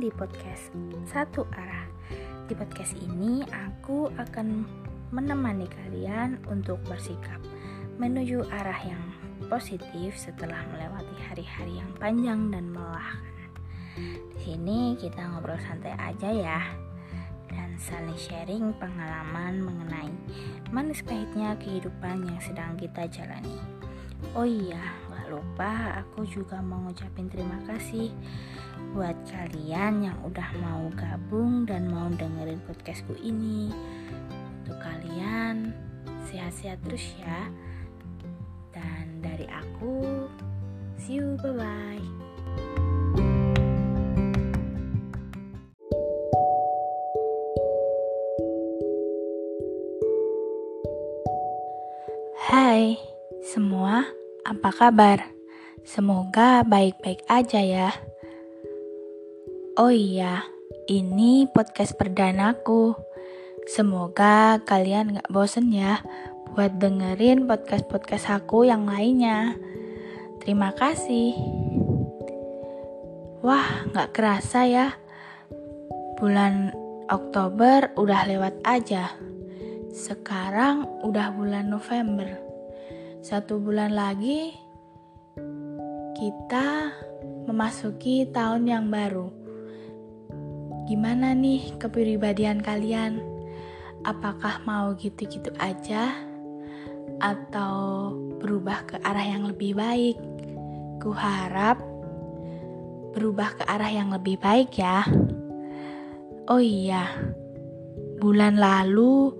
di podcast Satu Arah. Di podcast ini aku akan menemani kalian untuk bersikap menuju arah yang positif setelah melewati hari-hari yang panjang dan melelahkan. Di sini kita ngobrol santai aja ya dan saling sharing pengalaman mengenai manis pahitnya kehidupan yang sedang kita jalani. Oh iya, lupa aku juga mau ngucapin terima kasih buat kalian yang udah mau gabung dan mau dengerin podcastku ini. Untuk kalian sehat-sehat terus ya. Dan dari aku, see you, bye-bye. Hai semua, apa kabar? Semoga baik-baik aja ya. Oh iya, ini podcast perdanaku. Semoga kalian gak bosen ya buat dengerin podcast-podcast aku yang lainnya. Terima kasih. Wah, gak kerasa ya. Bulan Oktober udah lewat aja. Sekarang udah bulan November. Satu bulan lagi kita memasuki tahun yang baru. Gimana nih kepribadian kalian? Apakah mau gitu-gitu aja? Atau berubah ke arah yang lebih baik? Kuharap berubah ke arah yang lebih baik ya. Oh iya, bulan lalu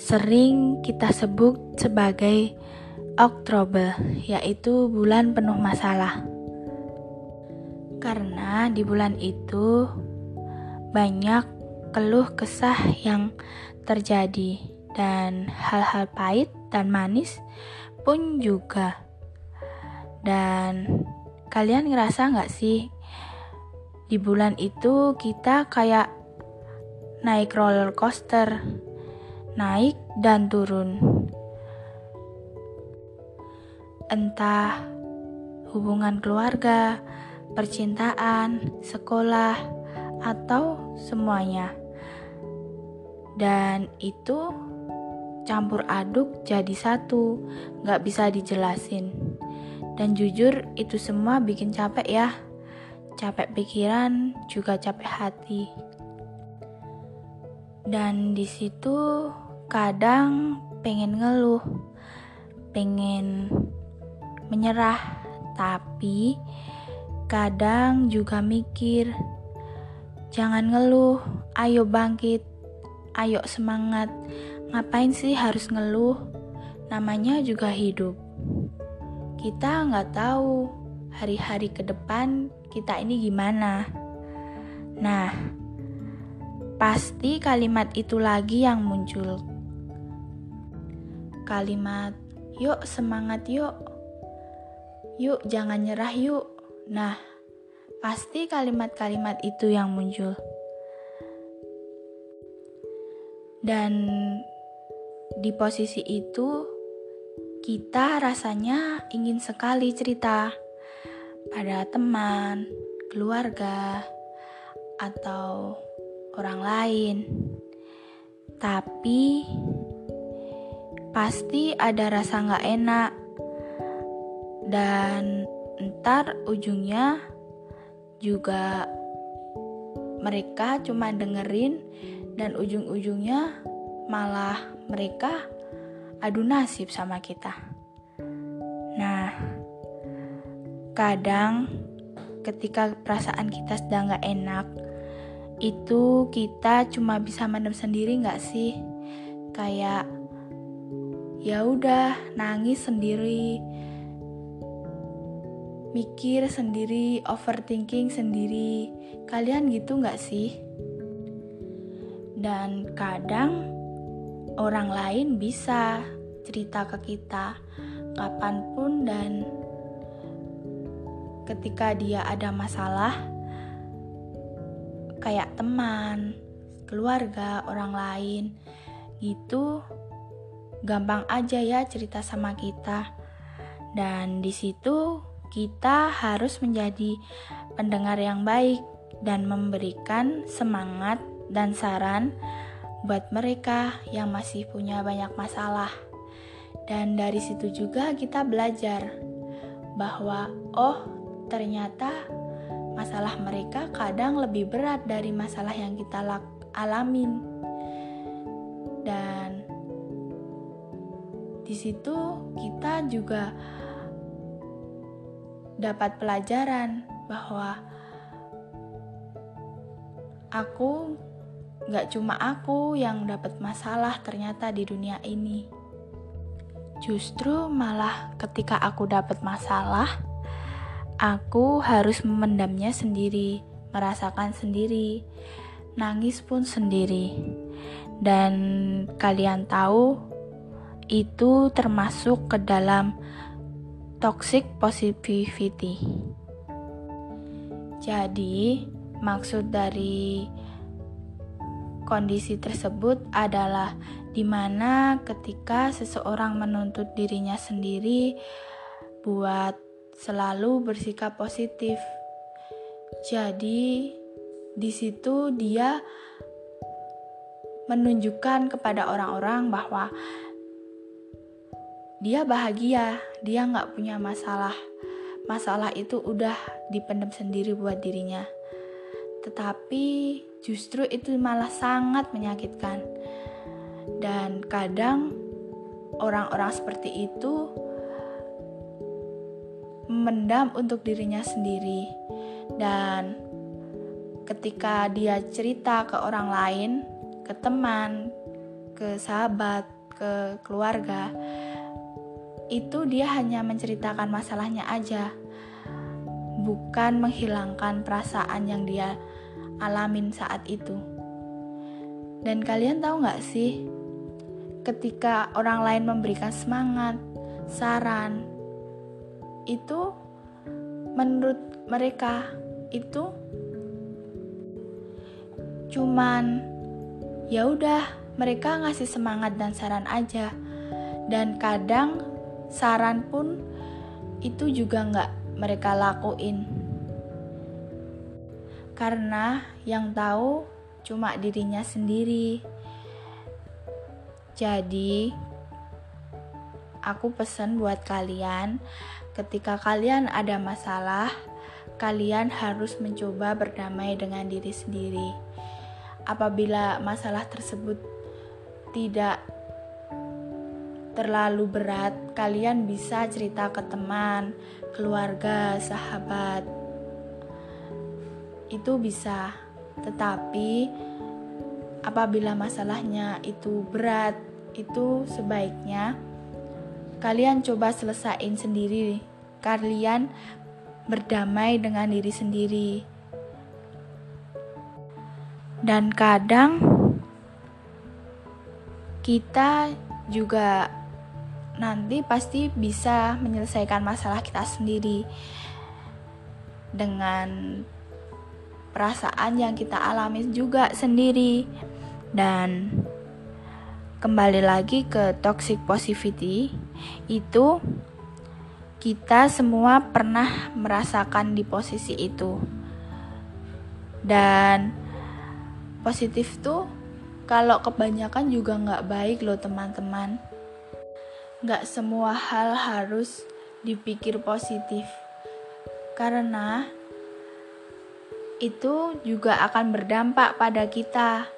sering kita sebut sebagai Oktober, yaitu bulan penuh masalah. Karena di bulan itu banyak keluh kesah yang terjadi dan hal-hal pahit dan manis pun juga. Dan kalian ngerasa nggak sih di bulan itu kita kayak naik roller coaster, naik dan turun. Entah hubungan keluarga, percintaan, sekolah, atau semuanya. Dan itu campur aduk jadi satu, gak bisa dijelasin. Dan jujur itu semua bikin capek ya. Capek pikiran, juga capek hati. Dan di situ kadang pengen ngeluh, pengen menyerah, tapi kadang juga mikir Jangan ngeluh, ayo bangkit, ayo semangat. Ngapain sih harus ngeluh? Namanya juga hidup. Kita nggak tahu hari-hari ke depan kita ini gimana. Nah, pasti kalimat itu lagi yang muncul. Kalimat, yuk semangat yuk. Yuk jangan nyerah yuk. Nah, pasti kalimat-kalimat itu yang muncul. Dan di posisi itu, kita rasanya ingin sekali cerita pada teman, keluarga, atau orang lain. Tapi pasti ada rasa nggak enak dan ntar ujungnya juga mereka cuma dengerin dan ujung-ujungnya malah mereka adu nasib sama kita. Nah, kadang ketika perasaan kita sedang gak enak, itu kita cuma bisa mendem sendiri gak sih? Kayak ya udah nangis sendiri, mikir sendiri, overthinking sendiri. Kalian gitu nggak sih? Dan kadang orang lain bisa cerita ke kita kapan pun dan ketika dia ada masalah kayak teman, keluarga, orang lain gitu gampang aja ya cerita sama kita. Dan di situ kita harus menjadi pendengar yang baik dan memberikan semangat dan saran buat mereka yang masih punya banyak masalah. Dan dari situ juga kita belajar bahwa oh, ternyata masalah mereka kadang lebih berat dari masalah yang kita alamin. Dan di situ kita juga dapat pelajaran bahwa aku gak cuma aku yang dapat masalah ternyata di dunia ini. Justru malah ketika aku dapat masalah, aku harus memendamnya sendiri, merasakan sendiri, nangis pun sendiri. Dan kalian tahu, itu termasuk ke dalam toxic positivity. Jadi, maksud dari kondisi tersebut adalah di mana ketika seseorang menuntut dirinya sendiri buat selalu bersikap positif. Jadi, di situ dia menunjukkan kepada orang-orang bahwa dia bahagia, dia nggak punya masalah. Masalah itu udah dipendam sendiri buat dirinya. Tetapi justru itu malah sangat menyakitkan. Dan kadang orang-orang seperti itu mendam untuk dirinya sendiri. Dan ketika dia cerita ke orang lain, ke teman, ke sahabat, ke keluarga, itu dia hanya menceritakan masalahnya aja, bukan menghilangkan perasaan yang dia alamin saat itu. Dan kalian tahu gak sih, ketika orang lain memberikan semangat, saran, itu menurut mereka itu cuman ya udah mereka ngasih semangat dan saran aja dan kadang saran pun itu juga nggak mereka lakuin. Karena yang tahu cuma dirinya sendiri. Jadi aku pesan buat kalian ketika kalian ada masalah kalian harus mencoba berdamai dengan diri sendiri. Apabila masalah tersebut tidak terlalu berat, kalian bisa cerita ke teman, keluarga, sahabat. Itu bisa, tetapi apabila masalahnya itu berat, itu sebaiknya kalian coba selesaiin sendiri. Kalian berdamai dengan diri sendiri. Dan kadang kita juga nanti pasti bisa menyelesaikan masalah kita sendiri dengan perasaan yang kita alami juga sendiri. Dan kembali lagi ke toxic positivity itu kita semua pernah merasakan di posisi itu. Dan positif tuh kalau kebanyakan juga nggak baik loh teman-teman Gak semua hal harus dipikir positif, karena itu juga akan berdampak pada kita.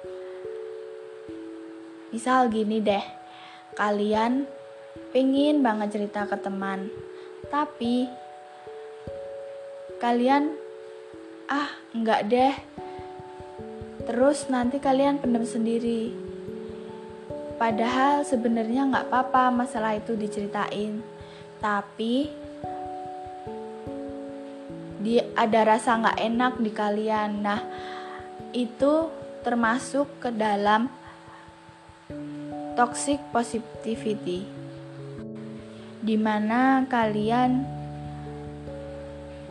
Misal gini deh, kalian pengen banget cerita ke teman, tapi kalian ah enggak deh. Terus nanti kalian pendem sendiri Padahal sebenarnya nggak apa-apa masalah itu diceritain, tapi di ada rasa nggak enak di kalian. Nah, itu termasuk ke dalam toxic positivity, di mana kalian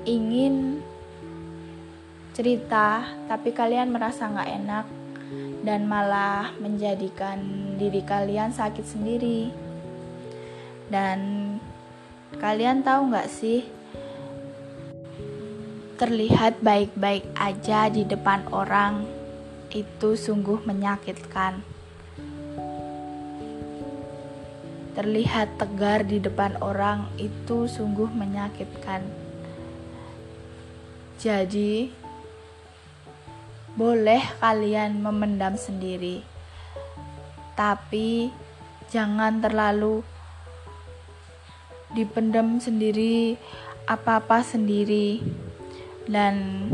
ingin cerita, tapi kalian merasa nggak enak dan malah menjadikan diri kalian sakit sendiri. Dan kalian tahu nggak sih, terlihat baik-baik aja di depan orang itu sungguh menyakitkan. Terlihat tegar di depan orang itu sungguh menyakitkan. Jadi, boleh kalian memendam sendiri, tapi jangan terlalu dipendam sendiri, apa-apa sendiri, dan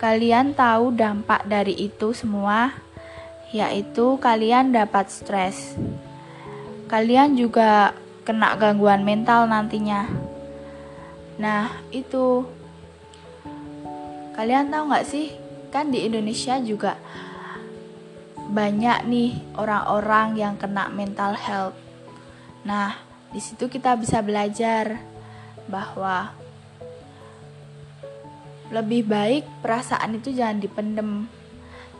kalian tahu dampak dari itu semua, yaitu kalian dapat stres. Kalian juga kena gangguan mental nantinya. Nah, itu kalian tahu nggak sih? Kan di Indonesia juga banyak nih orang-orang yang kena mental health. Nah, di situ kita bisa belajar bahwa lebih baik perasaan itu jangan dipendem,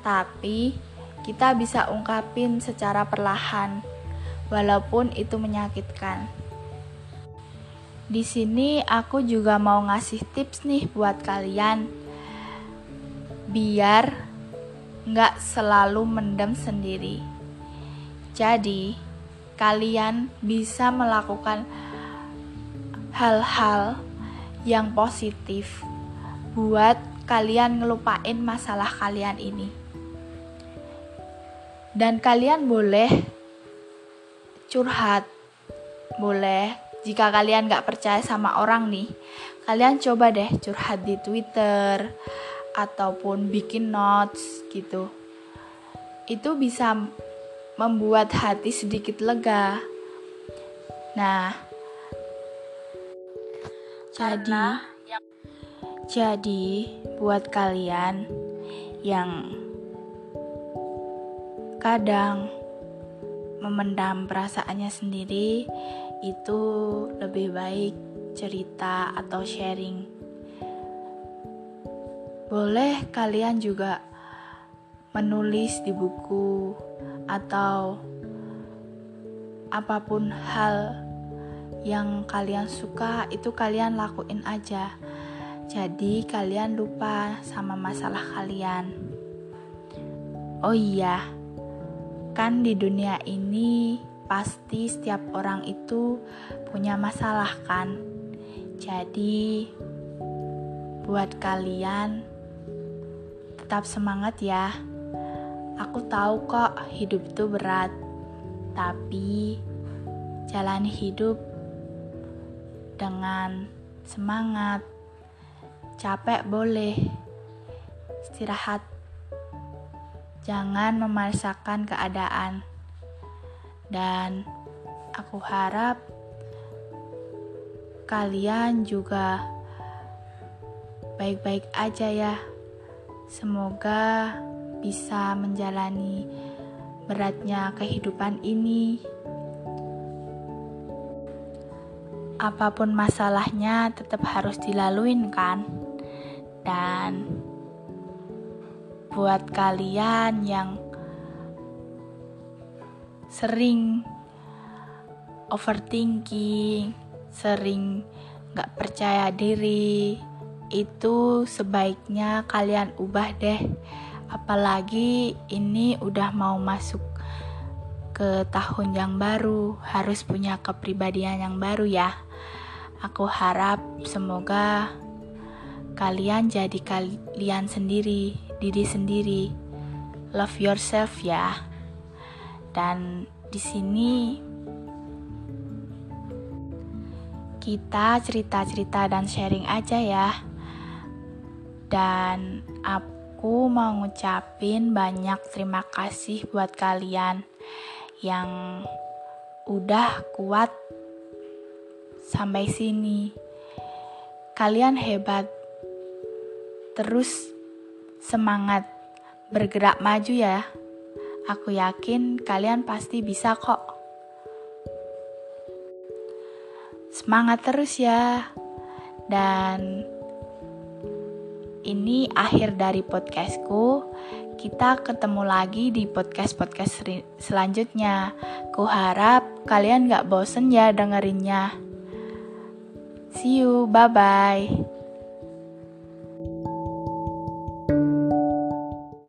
tapi kita bisa ungkapin secara perlahan, walaupun itu menyakitkan. Di sini aku juga mau ngasih tips nih buat kalian, biar nggak selalu mendem sendiri. Jadi, kalian bisa melakukan hal-hal yang positif buat kalian ngelupain masalah kalian ini. Dan kalian boleh curhat, boleh jika kalian gak percaya sama orang nih, kalian coba deh curhat di Twitter ataupun bikin notes gitu. Itu bisa membuat hati sedikit lega. Nah, jadi jadi buat kalian yang kadang memendam perasaannya sendiri itu lebih baik cerita atau sharing boleh kalian juga menulis di buku atau apa pun hal yang kalian suka itu kalian lakuin aja. Jadi kalian lupa sama masalah kalian. Oh iya, kan di dunia ini pasti setiap orang itu punya masalah kan. Jadi buat kalian Tetap semangat ya. Aku tahu kok hidup itu berat, tapi jalani hidup dengan semangat. Capek boleh, istirahat. Jangan memaksakan keadaan. Dan aku harap kalian juga baik-baik aja ya. Semoga bisa menjalani beratnya kehidupan ini. Apa pun masalahnya tetap harus dilaluin kan? Dan buat kalian yang sering overthinking, sering gak percaya diri, itu sebaiknya kalian ubah deh. Apalagi ini udah mau masuk ke tahun yang baru, harus punya kepribadian yang baru ya. Aku harap semoga kalian jadi kalian sendiri, diri sendiri. Love yourself ya. Dan di sini kita cerita-cerita dan sharing aja ya dan aku mau ngucapin banyak terima kasih buat kalian yang udah kuat sampai sini. Kalian hebat. Terus semangat bergerak maju ya. Aku yakin kalian pasti bisa kok. Semangat terus ya. Dan ini akhir dari podcastku. Kita ketemu lagi di podcast-podcast selanjutnya. Ku harap kalian gak bosen ya dengerinnya. See you, bye-bye.